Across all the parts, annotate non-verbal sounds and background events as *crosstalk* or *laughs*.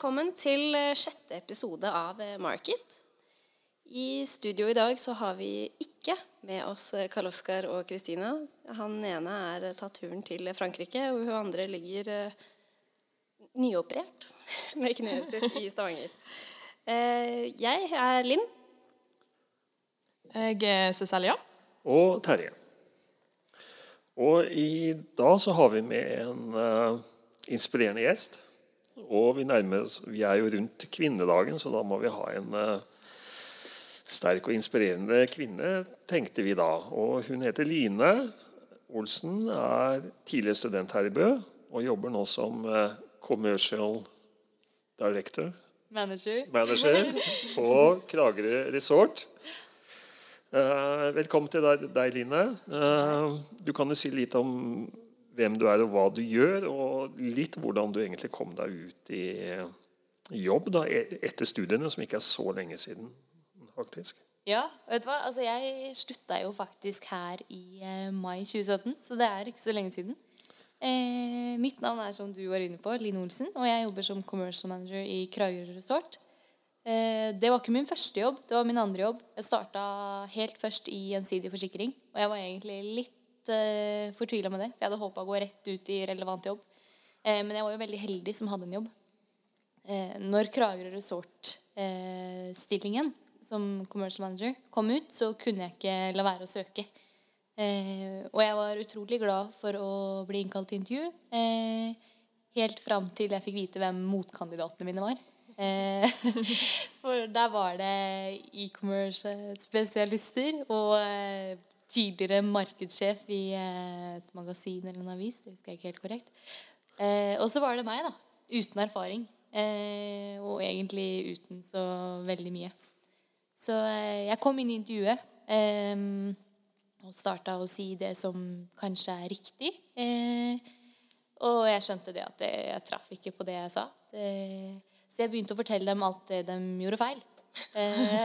velkommen til eh, sjette episode av eh, Market. I studio i dag så har vi ikke med oss eh, Karl Oskar og Kristina. Han ene er tatt turen til Frankrike, og hun andre ligger nyoperert *laughs* med kneet sitt i Stavanger. Eh, jeg er Linn. Jeg er Cecilia. og Terje. Og i dag så har vi med en inspirerende gjest. Og vi nærmer Vi er jo rundt kvinnedagen, så da må vi ha en eh, sterk og inspirerende kvinne, tenkte vi da. Og hun heter Line Olsen, er tidligere student her i Bø og jobber nå som eh, commercial director, Manager. manager, på Kragerø Resort. Eh, velkommen til deg, Line. Du kan jo si litt om hvem du er og hva du gjør, og litt hvordan du egentlig kom deg ut i jobb da, e- etter studiene, som ikke er så lenge siden, faktisk. Ja, vet du hva? Altså, jeg slutta jo faktisk her i eh, mai 2017, så det er ikke så lenge siden. Eh, mitt navn er som du var inne på, Line Olsen, og jeg jobber som commercial manager i Kragerø Resort. Eh, det var ikke min første jobb, det var min andre jobb. Jeg starta helt først i Gjensidig forsikring, og jeg var egentlig litt uh, fortvila med det. for Jeg hadde håpa å gå rett ut i relevant jobb, eh, men jeg var jo veldig heldig som hadde en jobb. Eh, når Kragerø Resort-stillingen som commercial manager kom ut, så kunne jeg ikke la være å søke. Eh, og jeg var utrolig glad for å bli innkalt til intervju. Eh, helt fram til jeg fikk vite hvem motkandidatene mine var. Eh, *laughs* for der var det e-commerce-spesialister og eh, tidligere markedssjef i eh, et magasin eller en avis. Det husker jeg ikke helt korrekt. Eh, og så var det meg, da. Uten erfaring. Eh, og egentlig uten så veldig mye. Så jeg kom inn i intervjuet og starta å si det som kanskje er riktig. Og jeg skjønte det at jeg traff ikke på det jeg sa. Så jeg begynte å fortelle dem alt det de gjorde feil.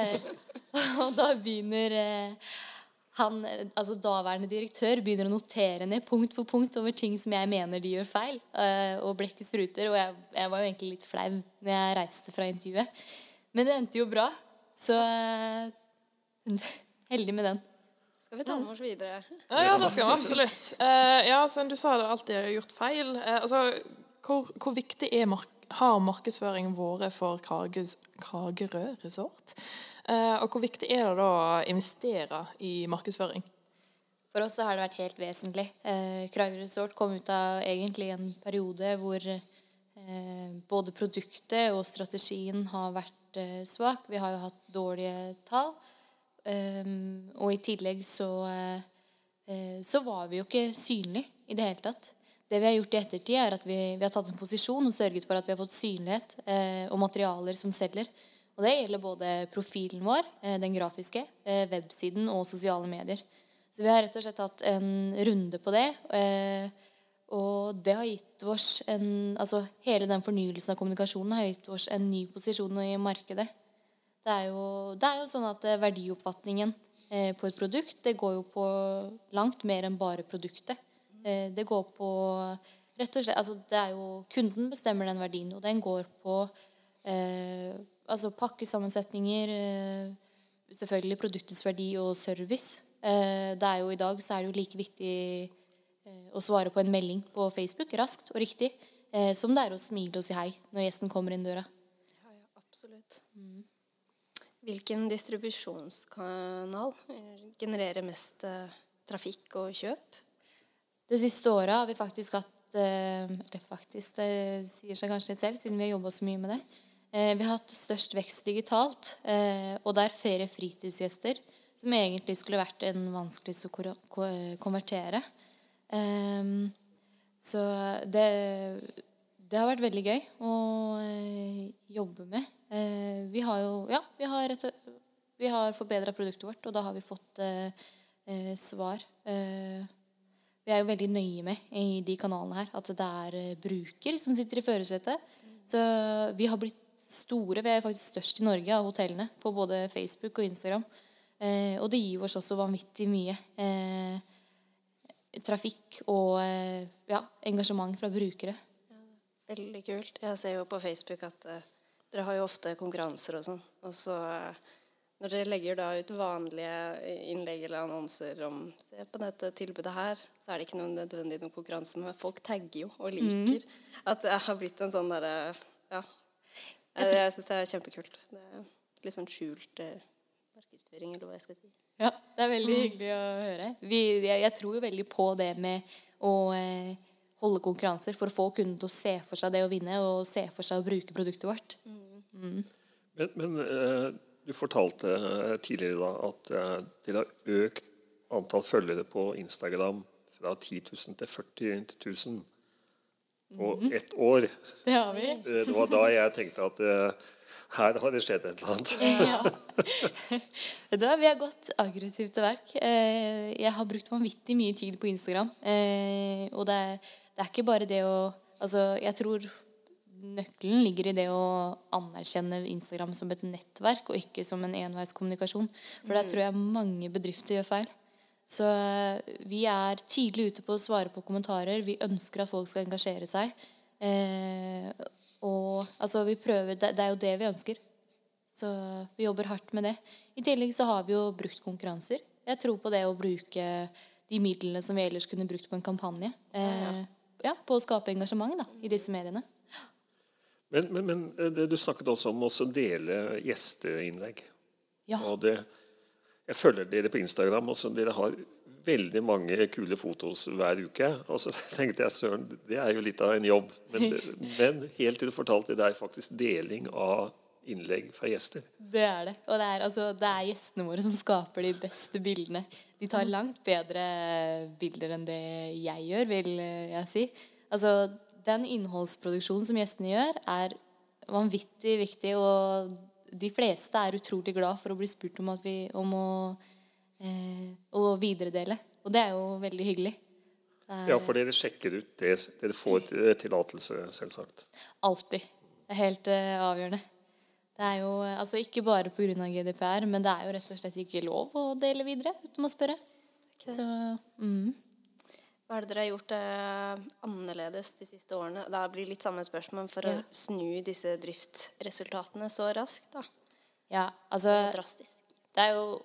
*laughs* Og da begynner han, altså daværende direktør begynner å notere ned punkt for punkt over ting som jeg mener de gjør feil. eh, og blekket spruter. Og jeg, jeg var jo egentlig litt flau når jeg reiste fra intervjuet. Men det endte jo bra. Så eh, *laughs* heldig med den. Skal vi ta med oss videre? Ja, ja, det skal vi absolutt. Eh, ja, Sven, du sa det alltid har gjort feil. Altså, hvor, hvor viktig er mark har markedsføringen vært for Kragerø Resort? Eh, og hvor viktig er det da å investere i markedsføring? For oss har det vært helt vesentlig. Eh, Kragerø Resort kom ut av egentlig en periode hvor eh, både produktet og strategien har vært svak. Vi har jo hatt dårlige tall. Og i tillegg så, så var vi jo ikke synlige i det hele tatt. Det vi har gjort i ettertid, er at vi, vi har tatt en posisjon og sørget for at vi har fått synlighet og materialer som selger. Og det gjelder både profilen vår, eh, den grafiske, eh, websiden og sosiale medier. Så vi har rett og slett hatt en runde på det. Eh, og det har gitt oss en Altså hele den fornyelsen av kommunikasjonen har gitt oss en ny posisjon i markedet. Det er jo, det er jo sånn at verdioppfatningen på et produkt det går jo på langt mer enn bare produktet. Det går på rett og slett, altså det er jo Kunden bestemmer den verdien, og den går på eh, altså pakkesammensetninger, eh, selvfølgelig produktets verdi og service. Eh, det er jo I dag så er det jo like viktig eh, å svare på en melding på Facebook raskt og riktig som det er å smile og si hei når gjesten kommer inn døra. Ja, ja, absolutt. Hvilken distribusjonskanal genererer mest trafikk og kjøp? Det siste året har vi faktisk hatt Det faktisk, det sier seg kanskje litt selv, siden vi har jobba så mye med det. Eh, vi har hatt størst vekst digitalt, eh, og det er ferie- fritidsgjester, som egentlig skulle vært en vanskeligst å konvertere. Ehm, så det, det har vært veldig gøy å eh, jobbe med. Vi har jo Ja, vi har, vi har forbedra produktet vårt, og da har vi fått svar. Vi er jo veldig nøye med i de kanalene her at det er bruker som sitter i førersetet. Så vi har blitt store. Vi er faktisk størst i Norge av hotellene på både Facebook og Instagram. Eh, og det gir oss også vanvittig mye eh, trafikk og eh, ja, engasjement fra brukere. Veldig kult. Jeg ser jo på Facebook at eh, dere har jo ofte konkurranser og sånn. Og så eh, når dere legger da ut vanlige innlegg eller annonser om Se på dette tilbudet her, så er det ikke noe nødvendig noen konkurranse, men folk tagger jo og liker. At det har blitt en sånn derre Ja. Jeg, jeg syns det er kjempekult. Det er litt sånn skjult eh, markedsføring, eller hva jeg skal si. Ja, det er veldig hyggelig å høre. Vi, jeg, jeg tror jo veldig på det med å eh, holde konkurranser for å få kunden til å se for seg det å vinne, og se for seg å bruke produktet vårt. Men, men eh, du fortalte eh, tidligere da at eh, dere har økt antall følgere på Instagram fra 10 000 til 40 000 på ett år. Det har vi. Eh, Det var da jeg tenkte at eh, her har det skjedd et eller annet. ja. *laughs* Da Vi har gått aggressivt til verk. Eh, Jeg har brukt vanvittig mye tid på Instagram. Og det er, det er ikke bare det å Altså, jeg tror nøkkelen ligger i det å anerkjenne Instagram som et nettverk, og ikke som en enveiskommunikasjon. For der tror jeg mange bedrifter gjør feil. Så eh, vi er tidlig ute på å svare på kommentarer. Vi ønsker at folk skal engasjere seg. Eh, og altså, vi prøver det, det er jo det vi ønsker. Så vi jobber hardt med det. I tillegg så har vi jo brukt konkurranser. Jeg tror på det å bruke de midlene som vi ellers kunne brukt på en kampanje. Eh, ja, på å skape engasjement da, i disse mediene. Men, men, men eh, du snakket også om å dele gjesteinnlegg. Ja. Og det, jeg følger dere på Instagram, og dere har veldig mange kule fotos hver uke. Og så *laughs* tenkte jeg søren, det er jo litt av en jobb. Men, *laughs* men helt til du fortalte, det er faktisk deling av innlegg fra gjester. Det er det. Og det er, altså, det er gjestene våre som skaper de beste bildene. De tar langt bedre bilder enn det jeg gjør, vil jeg si. Altså, den innholdsproduksjonen som gjestene gjør, er vanvittig viktig, og de fleste er utrolig glad for å bli spurt om, at vi, om å, eh, å videredele. Og det er jo veldig hyggelig. Er Ja, for dere sjekker ut det. Dere får tillatelse, selvsagt. alltid. Det er helt eh, avgjørende. Det er jo eh, altså ikke bare pga. GDPR, men det er jo rett og slett ikke lov å dele videre uten å spørre. Så mm. Hva er det dere har gjort eh, annerledes de siste årene? Det blir litt samme spørsmål for Ja. å snu disse driftsresultatene så raskt. da. ja, altså Drastisk. Det er jo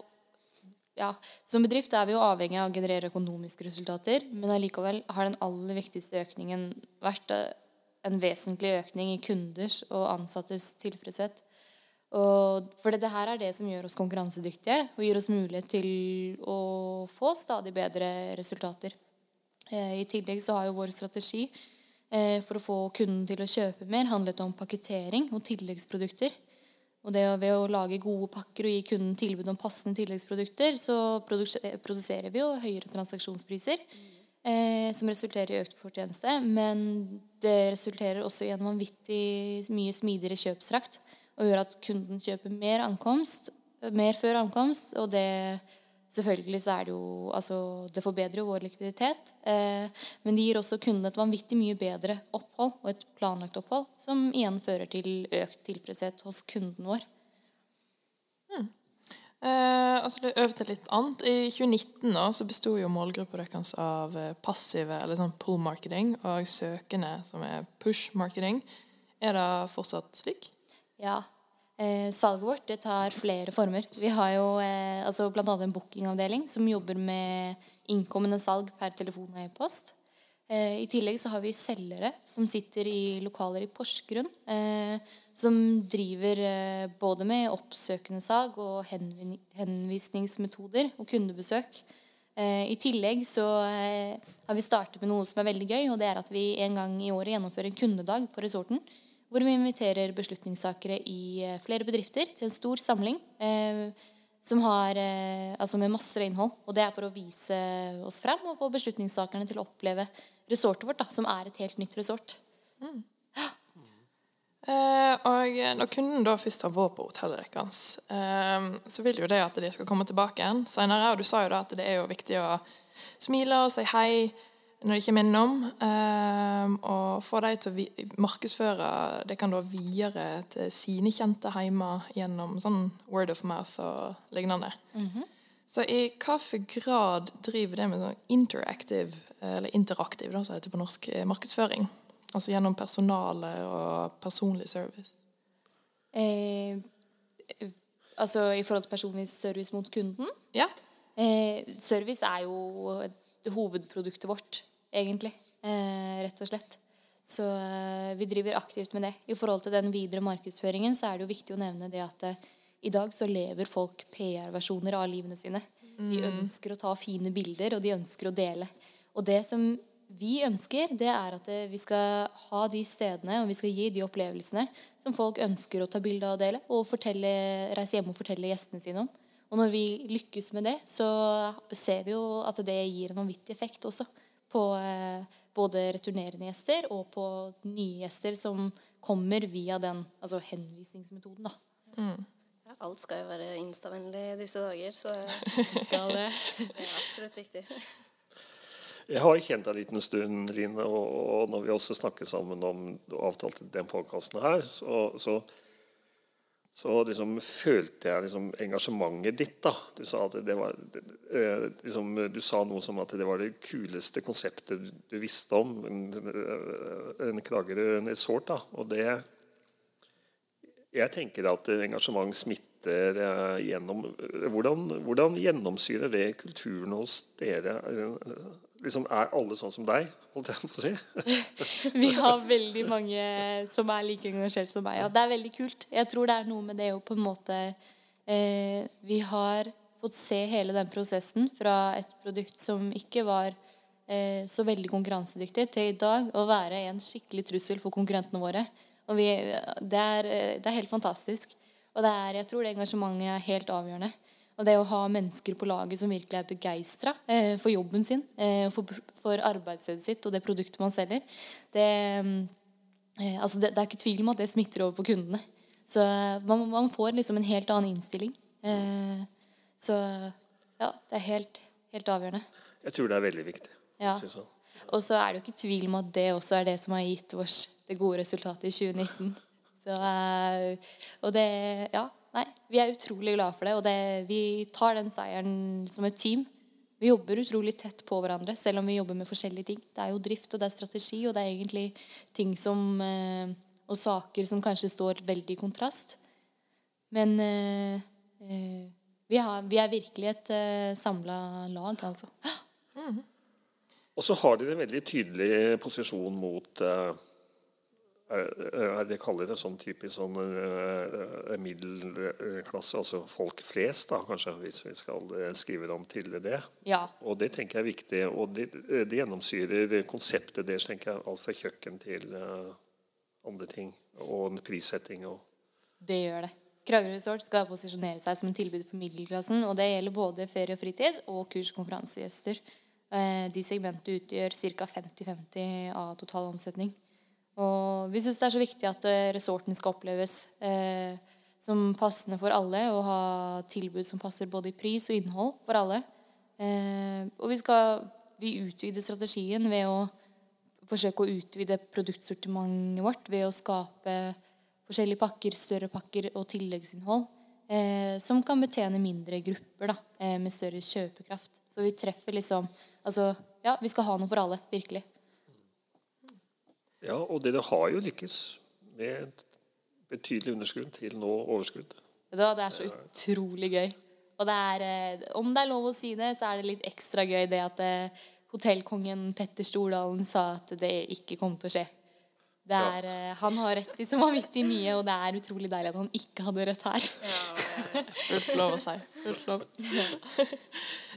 ja, Som bedrift er vi jo avhengig av å generere økonomiske resultater, men allikevel har den aller viktigste økningen vært eh, en vesentlig økning i kunders og ansattes tilfredshet. Og for det her er det som gjør oss konkurransedyktige og gir oss mulighet til å få stadig bedre resultater. Eh, I tillegg så har jo vår strategi eh, for å få kunden til å kjøpe mer handlet om pakkettering og tilleggsprodukter. Og det ved å lage gode pakker og gi kunden tilbud om passende tilleggsprodukter, så produserer vi jo høyere transaksjonspriser, eh, som resulterer i økt fortjeneste. Men det resulterer også i en vanvittig mye smidigere kjøpsrakt, og gjør at kunden kjøper mer ankomst, mer før ankomst, og det Selvfølgelig så er det jo Altså, det forbedrer jo vår likviditet. Eh, men det gir også kundene et vanvittig mye bedre opphold, og et planlagt opphold, som igjen fører til økt tilfredshet hos kunden vår. Eh, altså det øver til litt annet. I 2019 da, så besto jo målgruppa deres av eh, passive, eller sånn pull marketing, og søkende, som er push marketing. Er det fortsatt slik? Ja. Eh, salget vårt det tar flere former. Vi har jo eh, altså bl.a. en bookingavdeling som jobber med innkommende salg per telefon og e-post. Eh, I tillegg så har vi selgere som sitter i lokaler i Porsgrunn. Eh, som driver eh, både med oppsøkende salg og henvin henvisningsmetoder og kundebesøk. Eh, I tillegg så eh, har vi startet med noe som er veldig gøy, og det er at vi en gang i året gjennomfører en kundedag på resorten. Hvor vi inviterer beslutningstakere i eh, flere bedrifter til en stor samling. Eh, som har, eh, altså med masse innhold. Og det er for å vise oss frem og få beslutningstakerne til å oppleve resortet vårt, da, som er et helt nytt resort. Eh, og når kunden da først har vært på hotellet deres, eh, så vil jo det at de skal komme tilbake igjen senere. Og du sa jo da at det er jo viktig å smile og si hei når de kommer innom. Eh, og få dem til å markedsføre det kan da videre til sine kjente hjemme gjennom sånn word of mouth og lignende. Så i hvilken grad driver det med sånn interactive, eller interaktiv, da, som det heter på norsk, eh, markedsføring? altså gjennom personale og personlig service? Eh, eh, altså i forhold til personlig service mot kunden? Ja. Eh, service er jo hovedproduktet vårt, egentlig. Eh, rett og slett. Så eh, vi driver aktivt med det. I forhold til den videre markedsføringen så er det jo viktig å nevne det at eh, i dag så lever folk PR-versjoner av livene sine. De ønsker å ta fine bilder, og de ønsker å dele. Og det som vi ønsker, det er at eh, vi skal ha de stedene og vi skal gi de opplevelsene som folk ønsker å ta bilde av og dele, og fortelle, reise hjem og fortelle gjestene sine om. Og når vi lykkes med det, så ser vi jo at det gir en vanvittig effekt også på eh, både returnerende gjester og på nye gjester som kommer via den altså henvisningsmetoden. da. Ja, alt skal jo være instavennlig i disse dager, så *laughs* Skal det. det er absolutt viktig. Jeg har kjent deg en liten stund, Line, og, når vi også snakket sammen om avtalte den podkasten her, så, så, så liksom følte jeg liksom engasjementet ditt. da. Du sa, var, eh, liksom, du sa noe som at det var det kuleste konseptet du, visste om. En, en Kragerø resort. da, og det jeg tenker at engasjement smitter eh, gjennom hvordan, hvordan gjennomsyrer det kulturen hos dere? Liksom, er alle sånn som deg, holdt jeg på å si? *laughs* Vi har veldig mange som er like engasjert som meg. Og det er veldig kult. Jeg tror det er noe med det å på en måte eh, Vi har fått se hele den prosessen fra et produkt som ikke var eh, så veldig konkurransedyktig, til i dag å være en skikkelig trussel for konkurrentene våre. Og vi, det, er, eh, det er helt fantastisk. Og er, jeg tror det engasjementet er helt avgjørende. Og det å ha mennesker på laget som virkelig er begeistra eh, for jobben sin, eh, for, for arbeidsstedet sitt og det produktet man selger, det, eh, altså det, det er ikke tvil om at det smitter over på kundene. Så eh, man, man får liksom en helt annen innstilling. Eh, så ja, det er helt, helt avgjørende. Jeg tror det er veldig viktig. Ja. synes. Og så er det jo ikke tvil om at det også er det som har gitt oss det gode resultatet i 2019. Så, eh, og det Ja, nei, vi er utrolig glade for det. Og det, vi tar den seieren som et team. Vi jobber utrolig tett på hverandre, selv om vi jobber med forskjellige ting. Det er jo drift, og det er strategi, og det er egentlig ting som eh, Og saker som kanskje står veldig i kontrast. Men eh, eh, vi, har, vi er virkelig et samla lag, altså. Og så har de en veldig tydelig posisjon mot Det kaller det sånn typisk sånn eh, middelklasse, altså folk flest, da, kanskje, hvis vi skal eh, skrive det om til det. Ja. Og det tenker jeg er viktig. Og det, det gjennomsyrer konseptet deres, tenker jeg. Alt fra kjøkken til uh, andre ting. Og prissetting og Det gjør det. Kragerø Resort skal posisjonere seg som en tilbud for middelklassen. og Det gjelder både ferie og fritid og kurs- og konferansegjester. Eh, De segmentene utgjør ca. 50-50 av total omsetning. Og Vi syns det er så viktig at eh, resorten skal oppleves eh, som passende for alle, og ha tilbud som passer både i pris og innhold for alle. Eh, og vi skal vi utvider strategien ved å forsøke å utvide produktsortimentet vårt ved å skape forskjellige pakker, større pakker og tilleggsinnhold eh, som kan betjene mindre grupper da, eh, med større kjøpekraft. Så vi treffer liksom Altså, ja, vi skal ha noe for alle. Virkelig. Ja, og dere har jo lykkes med et betydelig underskudd til nå overskudd. Det er så utrolig gøy. Og det er, eh, om det er lov å si det, så er det litt ekstra gøy det at eh, hotellkongen Petter Stordalen sa at det ikke kom til å skje. Det er, ja. han har rett i så vanvittig mye, og det er utrolig deilig at han ikke hadde rett her. Fullt lov å si. Fullt lov.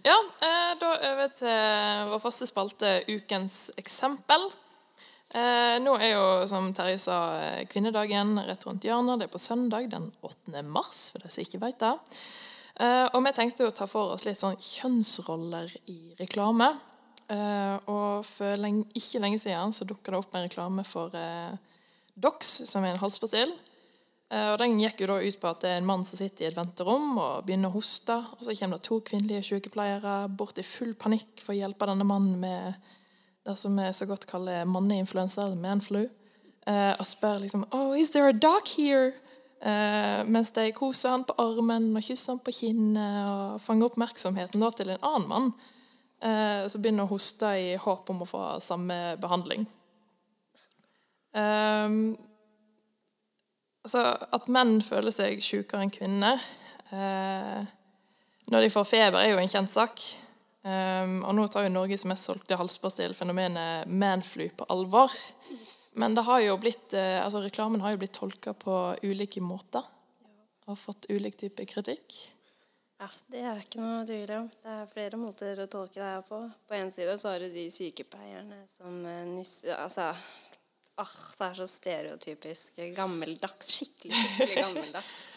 ja, eh, da over til vår faste spalte Ukens eksempel. Eh, nå er jo, som Terje sa, eh, kvinnedagen rett rundt hjørnet. Det er på søndag den 8. mars, for de som ikke vet det. Eh, og vi tenkte å ta for oss litt sånn kjønnsroller i reklame. Eh, og for lenge, ikke lenge siden så dukka det opp en reklame for eh, Dox, som er en halspastell. Eh, Og Den gikk jo da ut på at det er en mann som sitter i et venterom og begynner å hoste. og Så kommer det to kvinnelige sykepleiere bort i full panikk for å hjelpe denne mannen med det som vi så godt kaller manneinfluensa, eller manflu. Eh, og spør liksom Oh, is there a dog here? Eh, mens de koser han på armen og kysser han på kinnet og fanger oppmerksomheten da til en annen mann eh, så begynner å hoste i håp om å få samme behandling. Altså, at menn føler seg sykere enn kvinner eh, når de får feber, er jo en kjent sak. Um, og nå tar jo Norges mest solgte halspastill fenomenet manflu på alvor. Men det har jo blitt, eh, altså, reklamen har jo blitt tolka på ulike måter. Og fått ulik type kritikk. Ja, Det er ikke noe tvil om. Det er flere måter å tolke det her på. På en side så har du de sykepleierne som eh, nysser Altså ah, Det er så stereotypisk gammeldags. Skikkelig, skikkelig gammeldags. *laughs*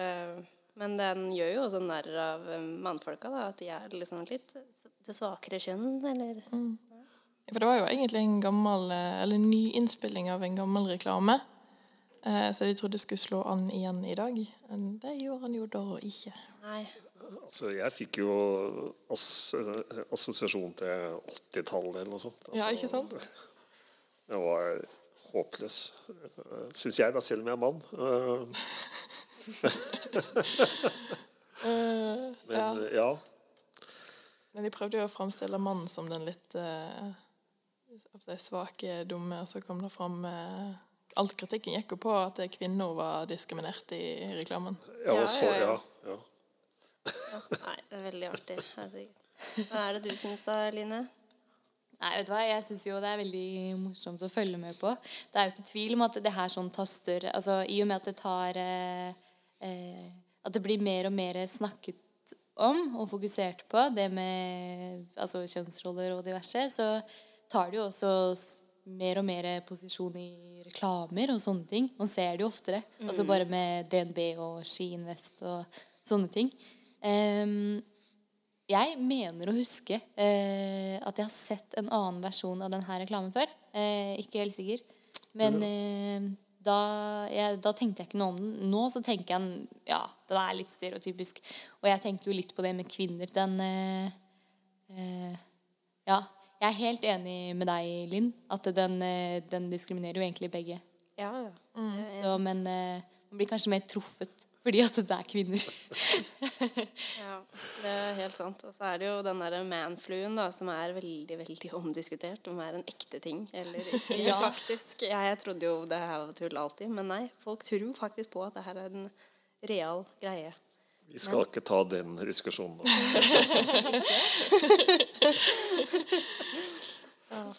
Eh, men den gjør jo også narr av eh, mannfolka, da. At de er liksom litt det svakere kjønn, eller For det var jo egentlig en gammel, eh, eller en nyinnspilling av en gammel reklame. Eh, så de trodde skulle slå an igjen i dag. Men det gjorde han jo da ikke. Nei. Altså, jeg fikk jo ass assosiasjon til 80-tallet eller noe sånt. Altså, Ja, ikke sant? Det var håpløs, syns jeg, da, selv om jeg er mann. *laughs* Eh, Men ja. ja. Men de prøvde jo å framstille mannen som den litt eh, svake, dumme, og så kom det fram eh, All kritikken gikk jo på at kvinner var diskriminert i reklamen. Ja, så, ja, ja, ja. ja. Nei, det er veldig artig. Herregud. Hva er det du syns da, Line? Nei, vet du hva, Jeg syns jo det er veldig morsomt å følge med på. Det er jo ikke tvil om at det her sånn taster altså I og med at det tar eh, eh, At det blir mer og mer snakket om og fokusert på, det med altså, kjønnsroller og diverse, så tar det jo også mer og mer posisjon i reklamer og sånne ting. Man ser det jo oftere. Altså bare med DNB og Ski Invest og sånne ting. Um, jeg mener å huske uh, at jeg har sett en annen versjon av denne reklamen før. Uh, ikke helt sikker. Men eh, da, jeg, da tenkte jeg ikke noe om den. Nå så tenker jeg ja, den er litt stereotypisk. Og jeg tenker jo litt på det med kvinner. Den eh, eh, Ja, jeg er helt enig med deg, Linn, at den, eh, den diskriminerer jo egentlig begge. Ja, ja. Så, men eh, man blir kanskje mer truffet fordi at det er kvinner. *laughs* Ja, det er helt sant. Og så er det jo den derre manfluen da, som er veldig veldig omdiskutert. Om det er en ekte ting eller ikke. *laughs* *laughs* Ja. faktisk. Jeg, jeg trodde jo det her var tull alltid, men nei. Folk tror faktisk på at det her er en real greie. Vi skal ikke ta den diskusjonen nå. Men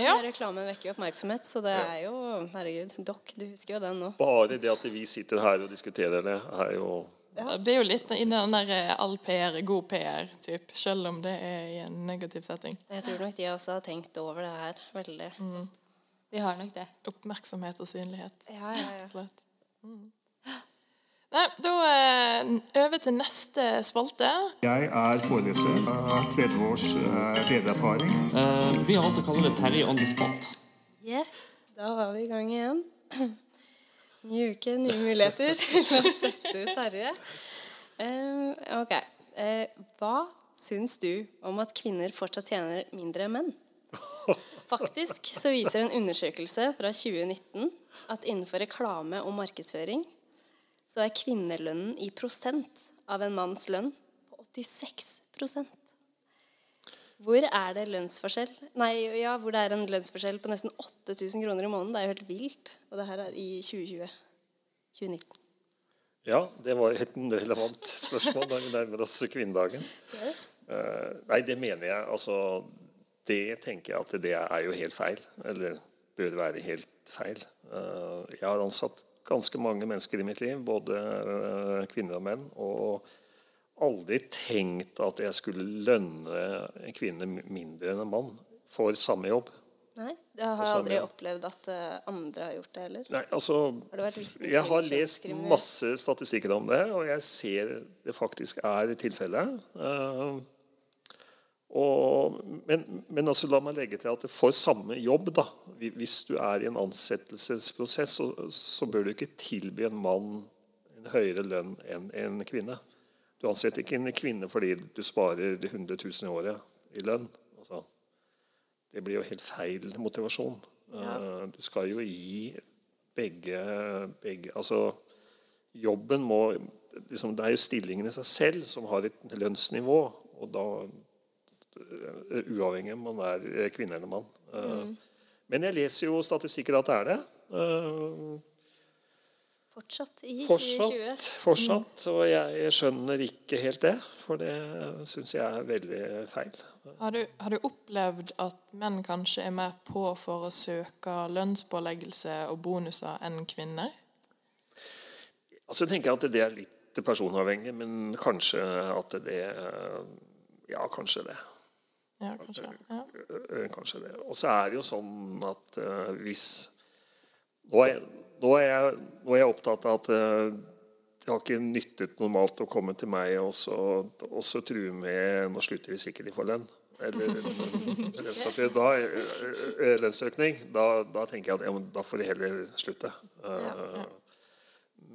Ja. reklamen vekker jo oppmerksomhet, så det er jo Herregud, dokk, du husker jo den nå. Bare det at vi sitter her og diskuterer det, er jo Det blir jo litt i den der eh, all PR, er god PR, typ, selv om det er i en negativ setting. Jeg tror nok de også har tenkt over det her veldig. De har nok det. Oppmerksomhet og synlighet. Ja, ja, ja. Slett. Mm. Nei, da eh, over til neste spalte. Jeg er foreleser. Jeg har 30 års eh, ledererfaring. Uh, vi har valgt å kalle det Terje on the spot. Yes, da var vi i gang igjen. *clears throat* Ny uke, nye muligheter til å sette ut Terje. Uh, ok. Uh, hva syns du om at kvinner fortsatt tjener mindre enn menn? Faktisk så viser en undersøkelse fra 2019 at innenfor reklame og markedsføring så er kvinnelønnen i prosent av en manns lønn på 86% hvor er det lønnsforskjell? Nei, ja, hvor det er en lønnsforskjell på nesten 8000 kroner i måneden. Det er jo helt vilt. Og det her er i 2020. 2019. Ja, det var et relevant spørsmål da vi nærmer oss kvinnedagen. Yes. Eh, nei, det mener jeg. Altså, det tenker jeg at det er jo helt feil. Eller bør være helt feil. Eh, jeg har ansatt ganske mange mennesker i mitt liv, både eh, kvinner og menn. og aldri tenkt at jeg skulle lønne en kvinne mindre enn en mann for samme jobb. Nei, du har aldri opplevd at eh, andre har gjort det heller? Nei, altså Har Jeg har lest masse statistikker om det, og jeg ser det faktisk er tilfellet. Eh, og, men, men altså, la meg legge til at for samme jobb, da, hvis du er i en ansettelsesprosess, så, så bør du ikke tilby en mann en høyere lønn enn en kvinne. Du ansetter ikke en kvinne fordi du sparer 100 000 i året i lønn. Altså, det blir jo helt feil motivasjon. Ja. Du skal jo gi begge, begge Altså, jobben må liksom, Det er jo stillingen i seg selv som har et lønnsnivå. Og da eh, Uavhengig om man er kvinne eller mann. Mm. Men jeg leser jo statistikker at det er det. Eh, Fortsatt i Fortsatt, 2020. fortsatt. Og jeg skjønner ikke helt det, for det syns jeg er veldig feil. Har du, har du opplevd at menn kanskje er mer på for å søke lønnspåleggelse og bonuser enn kvinner? Altså jeg tenker at det er litt personavhengig, men kanskje at det Ja, kanskje det. Ja, kanskje. Ja. Eh, Kanskje det. Og så er det jo sånn at uh, hvis nå er, nå, er jeg, nå er jeg opptatt av at eh, det har ikke nyttet normalt å komme til meg og så, og så true med 'nå slutter vi sikkert i forlønn. Eller *laughs* lønnsøkning. Da. Da, tenker jeg at ja, da får de heller slutte. Eh,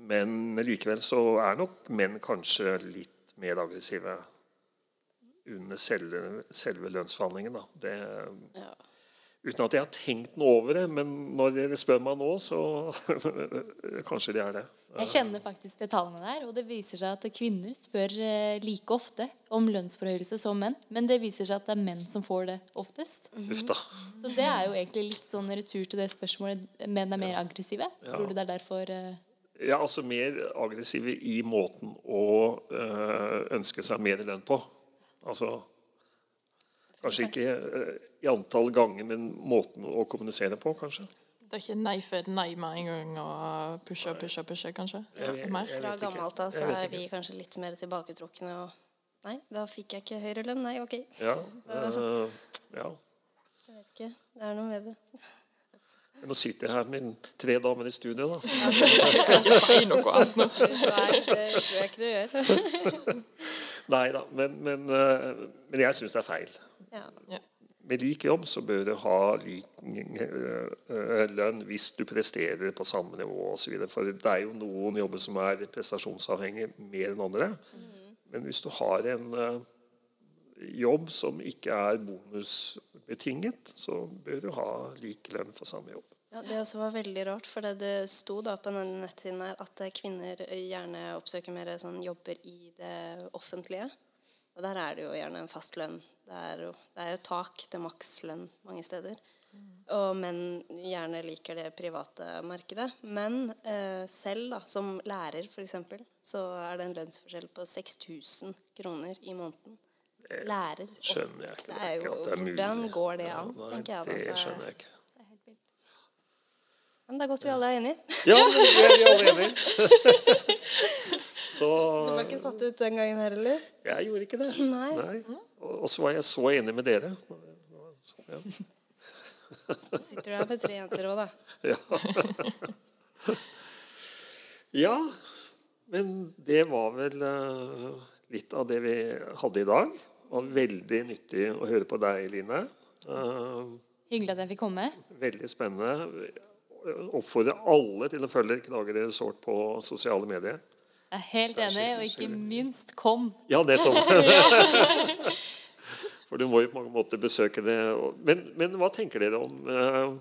Men likevel så er nok menn kanskje litt mer aggressive under selve, selve lønnsforhandlingen. Da. Det, Ja. Uten at jeg har tenkt noe over det, men når dere spør meg nå, så *laughs* kanskje det er det. Jeg kjenner faktisk til tallene der, og det viser seg at kvinner spør eh, like ofte om lønnsforhøyelse som menn. Men det viser seg at det er menn som får det oftest. Mm -hmm. Så det er jo egentlig litt sånn retur til det spørsmålet menn er mer aggressive. Tror du det er derfor eh, Ja, altså mer aggressive i måten å øh, ønske seg mer lønn på. Altså Kanskje ikke øh, i antall ganger, men måten å kommunisere på, kanskje. Det er ikke nei for nei med en gang og pushe, pushe, pushe, kanskje? Jeg vet- jeg Fra gammelt av så er vi kanskje litt mer tilbaketrukne og Nei, da fikk jeg ikke høyere lønn. Nei, OK. Ja, øh, *laughs* ja. Jeg vet ikke. Det er noe med det. Nå sitter jeg her med tre damer i studio, da. Så Jeg skal ikke si noe annet nå. Nei, det tror jeg ikke du gjør. *laughs* Nei da, men, men, øh, men jeg syns det er feil. Ja. Ja. Med lik jobb så bør du ha lik øh, lønn hvis du presterer på samme nivå osv. For det er jo noen jobber som er prestasjonsavhengige mer enn andre. Men hvis du har en øh, jobb som ikke er bonusbetinget, så bør du ha lik lønn for samme jobb. Ja, det også var veldig rart, for det, det sto da på den nettsiden her at eh, kvinner gjerne oppsøker mer sånn jobber i det offentlige. Og der er det jo gjerne en fast lønn. Det er jo, det er jo tak til makslønn mange steder. Og menn gjerne liker det private markedet. Men eh, selv da, som lærer f.eks., så er det en lønnsforskjell på 6000 kroner i måneden. Lærer. det Skjønner jeg ikke. Det er jo, det er hvordan går det an, Nei, jeg. da. det er- skjønner jeg ikke. Men det er godt vi alle er enige. Ja, det er vi alle enige. *laughs* Så Du ble ikke satt ut den gangen her, eller? jeg gjorde ikke det. Nei. Og og så var jeg så enig med dere. Ja. Du sitter der med tre jenter òg, da. Ja. ja, men det var vel eh, litt av det vi hadde i dag. Det var veldig nyttig å høre på deg, Line. Eh, Hyggelig at jeg fikk komme. veldig spennende. Oppfordrer alle til å følge Knagere Resort på sosiale medier. Jeg er helt enig, og ikke minst kom. Ja, nettopp. *laughs* *laughs* For du må jo på mange måter besøke det. Men, men hva tenker dere om uh,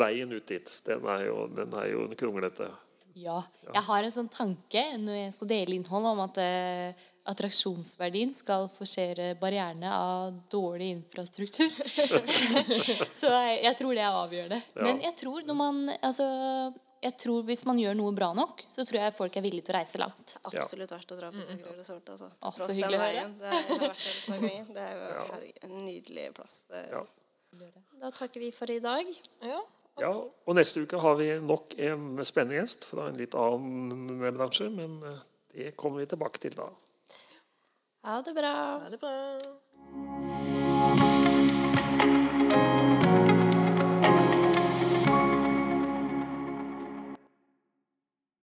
veien ut dit? Den er jo, den er jo kronglete. Ja. Jeg har en sånn tanke når jeg skal dele innhold, om at eh, attraksjonsverdien skal forsere barrierene av dårlig infrastruktur. *laughs* Så jeg, jeg tror det er avgjørende. Men jeg tror når man altså, jeg tror Hvis man gjør noe bra nok, så tror jeg folk er villige til å reise langt. Absolutt verdt å dra på Grøl og Sort. Altså. Å, så hyggelig å høre. Det er, jeg. Det er jo *laughs* en nydelig plass. eh. Ja. Da takker vi for i dag. Ja. Ja, og neste uke har vi nok en spennende gjest fra en litt annen bransje, men eh, det kommer vi tilbake til da. Ha det bra. Ha det bra.